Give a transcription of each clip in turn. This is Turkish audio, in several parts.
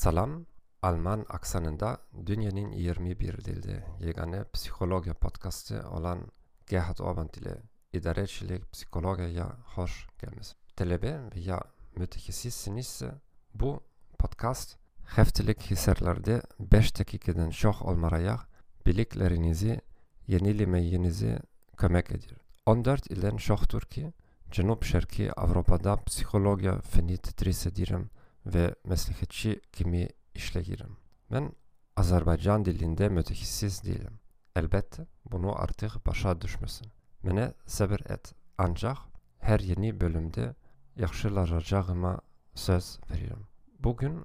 Salam, Alman aksanında dünyanın 21 dilde yegane psikoloji podcastı olan Gerhard Orband ile idarecilik psikolojiye hoş gelmez. Talebe veya mütehassissiniz bu podcast heftelik hisarlarda 5 dakikadan çok olmaya biliklerinizi yenilemeyinizi kömek edir. 14 ilden çoktur ki Cenub Şerki Avrupa'da psikoloji feni tedris ediyorum ve meslekçi kimi işleyirim. Ben Azerbaycan dilinde mütehassıs değilim. Elbette bunu artık başa düşmesin. Mene sabır et. Ancak her yeni bölümde yaxşılaşacağıma söz veririm. Bugün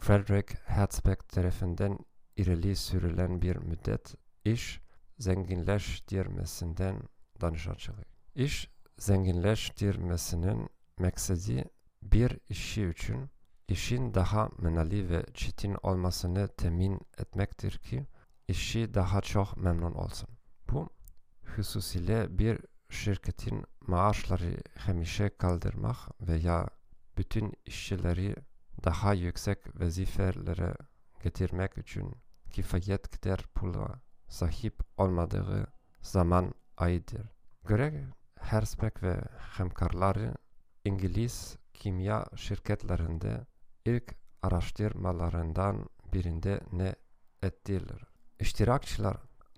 Frederick Herzberg tarafından ileri sürülen bir müddet iş zenginleştirmesinden danışacağım. İş zenginleştirmesinin maksadi bir işi için işin daha menali ve çetin olmasını temin etmektir ki işi daha çok memnun olsun. Bu hususuyla bir şirketin maaşları hemişe kaldırmak veya bütün işçileri daha yüksek vazifelere getirmek için kifayet kadar pula sahip olmadığı zaman aydır. Göre Herzberg ve hemkarları İngiliz kimya şirketlerinde ilk araştırmalarından birinde ne ettiler. İştirakçılar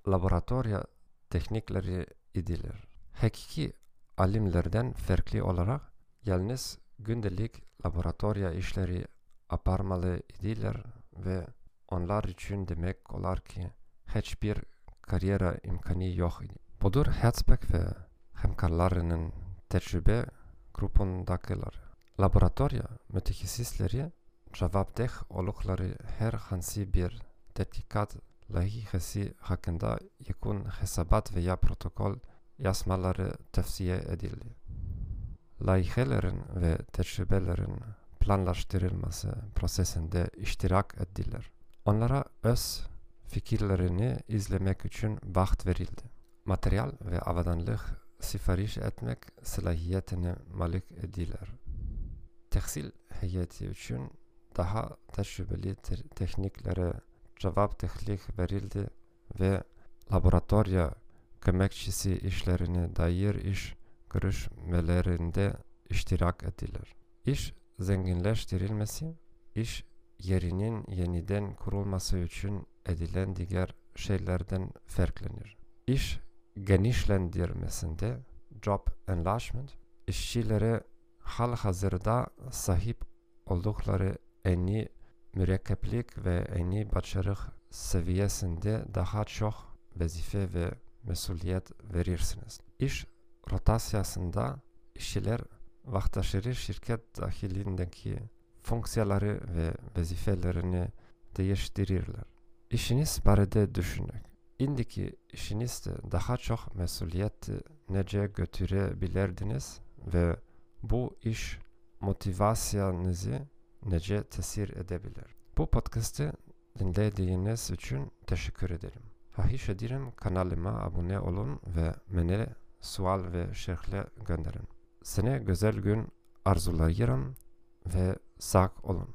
laboratuvar teknikleri idiler. Hakiki alimlerden farklı olarak yalnız gündelik laboratuvar işleri aparmalı idiler ve onlar için demek olar ki hiçbir kariyera imkanı yok idi. Budur Herzberg ve hemkarlarının tecrübe grupundakiler. Laboratuvar mütehassisleri cevapdeh oldukları her hansı bir tetkikat layihesi hakkında yakın hesabat veya protokol yazmaları tavsiye edildi. Layihelerin ve tecrübelerin planlaştırılması prosesinde iştirak ettiler. Onlara öz fikirlerini izlemek için vakit verildi. Materyal ve avadanlık sipariş etmek salahiyetine malik ediler. Tehsil heyeti için daha tecrübeli te tekniklere cevap tehlik verildi ve laboratuvarya kömekçisi işlerine dair iş görüşmelerinde iştirak ettiler. İş zenginleştirilmesi, iş yerinin yeniden kurulması için edilen diğer şeylerden farklanır. İş genişlendirmesinde job enlargement işçilere hal hazırda sahip oldukları en iyi mürekkeplik ve en iyi başarı seviyesinde daha çok vazife ve mesuliyet verirsiniz. İş rotasyasında işçiler vaktaşırı şirket dahilindeki fonksiyaları ve vazifelerini değiştirirler. İşiniz barede düşünün. İndiki işinizde daha çok mesuliyet nece götürebilirdiniz ve bu iş motivasyonunuzu nece tesir edebilir. Bu podcast'ı dinlediğiniz için teşekkür ederim. Hahiş ederim kanalıma abone olun ve bana sual ve şerhle gönderin. Sene güzel gün arzulayırım ve sağ olun.